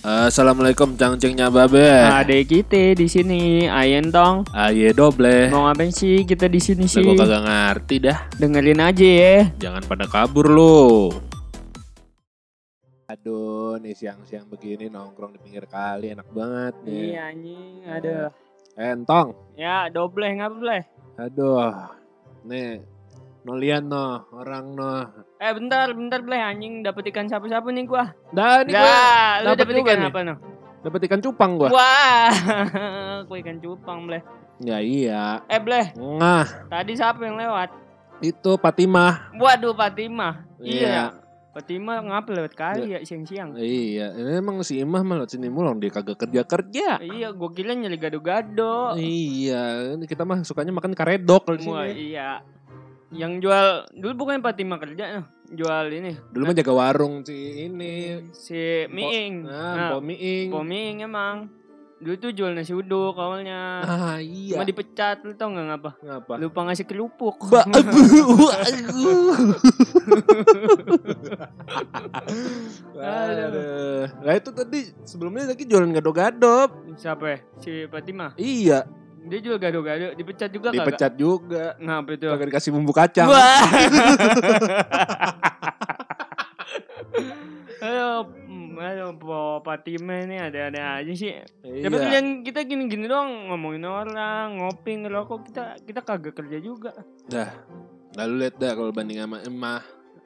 Assalamualaikum cangcingnya babe. Ada kita di sini, Ayen tong. Aye doble. Mau ngapain sih kita di sini sih? gua kagak ngerti dah. Dengerin aja ya. Jangan pada kabur lu. Aduh, nih siang-siang begini nongkrong di pinggir kali enak banget nih. Iya anjing, ada. Entong. Ya, dobleh nggak boleh. Aduh. Nih, no lihat no, orang no. Eh bentar, bentar bleh anjing dapat ikan sapu-sapu nih gua. Dah, nih gua dapat ikan nih. apa no? dapet ikan cupang gua. Wah, gua ikan cupang bleh. Ya iya. Eh bleh, Nah, tadi siapa yang lewat? itu Fatimah. Waduh, Fatimah. Iya. Iya. Fatimah ngapa lewat kali ya siang-siang? Iya, ini emang si Imah mah lewat sini mulu dia kagak kerja-kerja. Iya, gua kira nyari gado-gado. Iya, ini kita mah sukanya makan karedok di Wah, sini. iya. Yang jual dulu bukan Fatimah kerja no. Jual ini Dulu mah jaga warung si ini. si Miing. Nah, Nah, Po Miing. Po Miing emang. Dulu tuh jual nasi uduk awalnya. Ah, iya. Cuma dipecat lu tau gak ngapa? Ngapa? Lupa ngasih kerupuk. Ba. Aduh. Nah itu tadi sebelumnya lagi jualan gado-gado. Siapa ya? Si Fatimah. Iya, Dia jual gado-gado, dipecat juga kagak? dipecat juga. Ngapa itu? Kagak dikasih bumbu kacang. Wah. Mm, ayo Po Fatimah ini ada-ada aja sih. Tapi Iya. kalian kita gini-gini doang ngomongin orang, ngopi, ngerokok kita kita kagak kerja juga. Dah. Lalu lihat dah kalau banding sama Emah.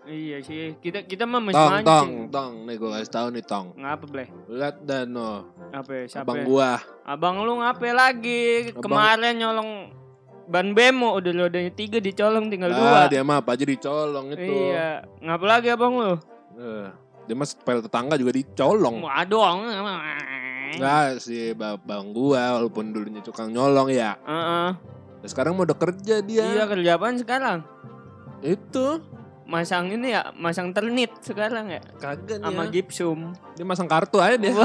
Iya sih, kita kita mah masih Tong, mancing. tong, tong. Nih gue kasih tahu nih, tong. Ngapa bleh? Lihat dah no. Apa ya? Siapa? Abang ya? gua. Abang lu ngapa lagi? Abang- Kemarin nyolong ban bemo udah rodanya tiga dicolong tinggal Ah, dua. dia mah apa aja dicolong itu. Iya, ngapa lagi abang lu? Eh, dia mah sepel tetangga juga dicolong. Waduh. Nah, si babang gua walaupun dulunya tukang nyolong ya. Heeh. Nah, sekarang mau udah kerja dia. Iya kerja apaan sekarang? Itu Masang ini ya, masang ternit sekarang ya, kagak sama ya. gipsum. Dia masang kartu aja dia.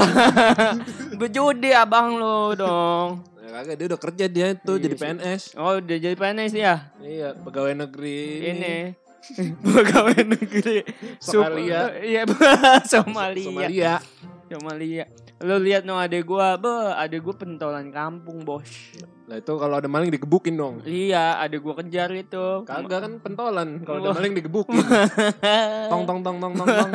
Bejudi abang lu dong. Ya, kagak dia udah kerja dia itu Iya jadi. PNS. Oh udah jadi PNS ya? Iya, pegawai negeri Ini. Pegawai negeri. Somalia. Iya, Somalia. Somalia. Somalia. Lo lihat no adek gua, be, adek gua pentolan kampung, Bos. Nah, itu kalau ada maling digebukin dong. Iya, adek gua kejar itu. Kagak kan pentolan. Kalau ada maling digebukin. tong tong tong tong tong tong.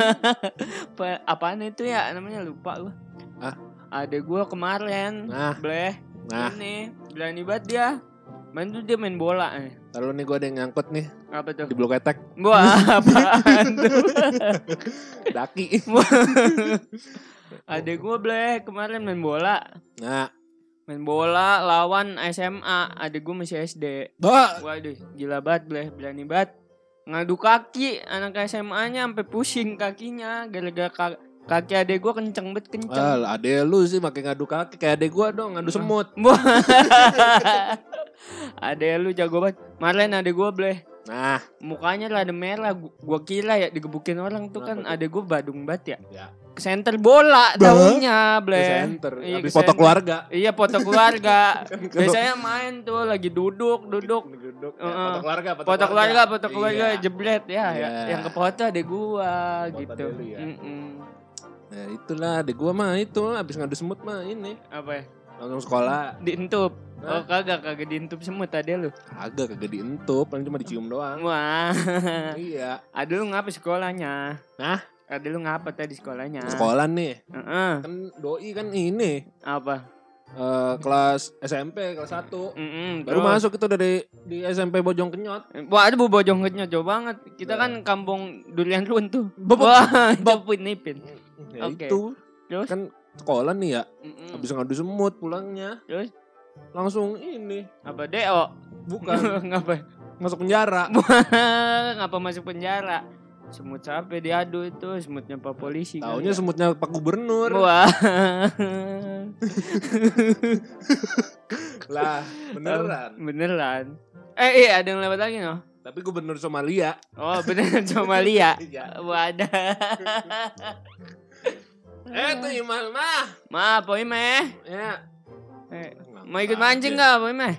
Pa- apaan itu ya namanya lupa gua. Ah? Adek gua kemarin, Nah, bleh. nah. Ini berani banget dia. Main tuh dia main bola nih. Lalu nih gua ada yang nyangkut nih Apa tuh? di blok etek. Wah, apaan tuh? Daki. Adek gua bleh kemarin main bola. Nah, Main bola lawan SMA. Adek gua masih SD. bah. Waduh, gila banget bleh, berani banget. Ngadu kaki anak SMA-nya sampai pusing kakinya gara-gara ka- kaki adek gua kenceng banget kenceng. Ah, ade lu sih makin ngadu kaki kayak ade gua dong, ngadu semut. Adek lu jago banget. Kemarin adek gua bleh Nah, mukanya rada merah. Gu- Gua kira ya digebukin orang tuh kan Kenapa adek gua badung banget ya. ya. Center bola Ke bleh. center. Iya, Habis ke foto keluarga. Iya foto keluarga. Kalau- Biasanya main tuh lagi duduk, duduk. Duduk. ya, Heeh. Foto keluarga, Foto keluarga, foto keluarga Iya. jebret ya, Iya. ya. Yang ke foto ada gua Foto gitu. dulu ya. Mm-mm. Nah, itulah ade gua mah itu habis ngadu semut mah ini Apa ya? Langsung sekolah. Diintup. Hah? Oh kagak kagak diintup semut tadi lu. Agak kagak dientup, paling cuma dicium doang. Wah. iya. Ada lu ngapa sekolahnya? Hah? Ada lu ngapa tadi sekolahnya? Sekolah nih. Heeh. Kan doi kan ini Apa? eh, kelas SMP kelas 1. Mm-mm, Baru terus. masuk itu dari di SMP Bojong Kenyot. Wah, ada bu bojong kenyot jauh banget. Kita Nah. kan kampung durian runtuh. Bab- Wah, itu nipin. Ya Oke. itu. Terus? Kan sekolah nih ya, Mm-mm. habis ngadu semut pulangnya. Terus? Langsung ini, Apa deo? bukan ngapa? masuk penjara. ngapa masuk penjara? Semut sampai diadu itu semutnya Pak Polisi. Taunya ya. semutnya Pak Gubernur. Wah. Lah, beneran. Beneran. Eh, iya ada yang lewat lagi no? Tapi Gubernur Somalia. Oh, beneran Somalia. Iya. Wadah. Eh, tuh Imal mah. Ma, Poy meh. Ya. Eh, mau ikut mancing nggak, Poy meh?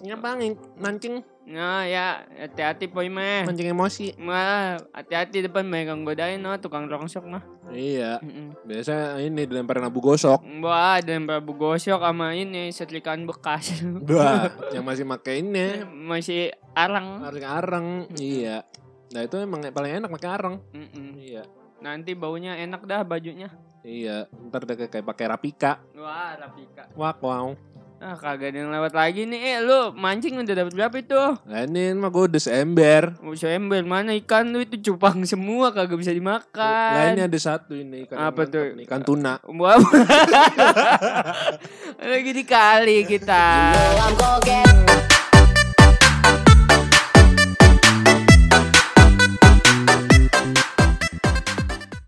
Ya bang, mancing. Nah ya hati-hati poy meh. Mancing emosi. Mah hati-hati depan megang godain no tukang rongsok mah. Iya. Mm-mm. Biasa ini dilemparin abu gosok. Wah, dan Prabu Gosok sama ini setrikaan bekas. Dua yang masih make ini Masih arang. areng areng. Iya. Nah itu emang paling enak pakai areng. Mm-mm. Iya. Nanti baunya enak dah bajunya. Iya. Ntar udah kayak pakai rapika. Wah, Rapika. Wah, wow. Ah, kagak ada yang lewat lagi nih. Eh, lu mancing udah dapat berapa itu? Nah ini mah gue udah seember. Mau ember mana ikan lu itu cupang semua kagak bisa Nah dimakan. ini ada satu ini ikan Apa mantap tuh? nih, Ikan tuna. Wah. Lagi dikali kita.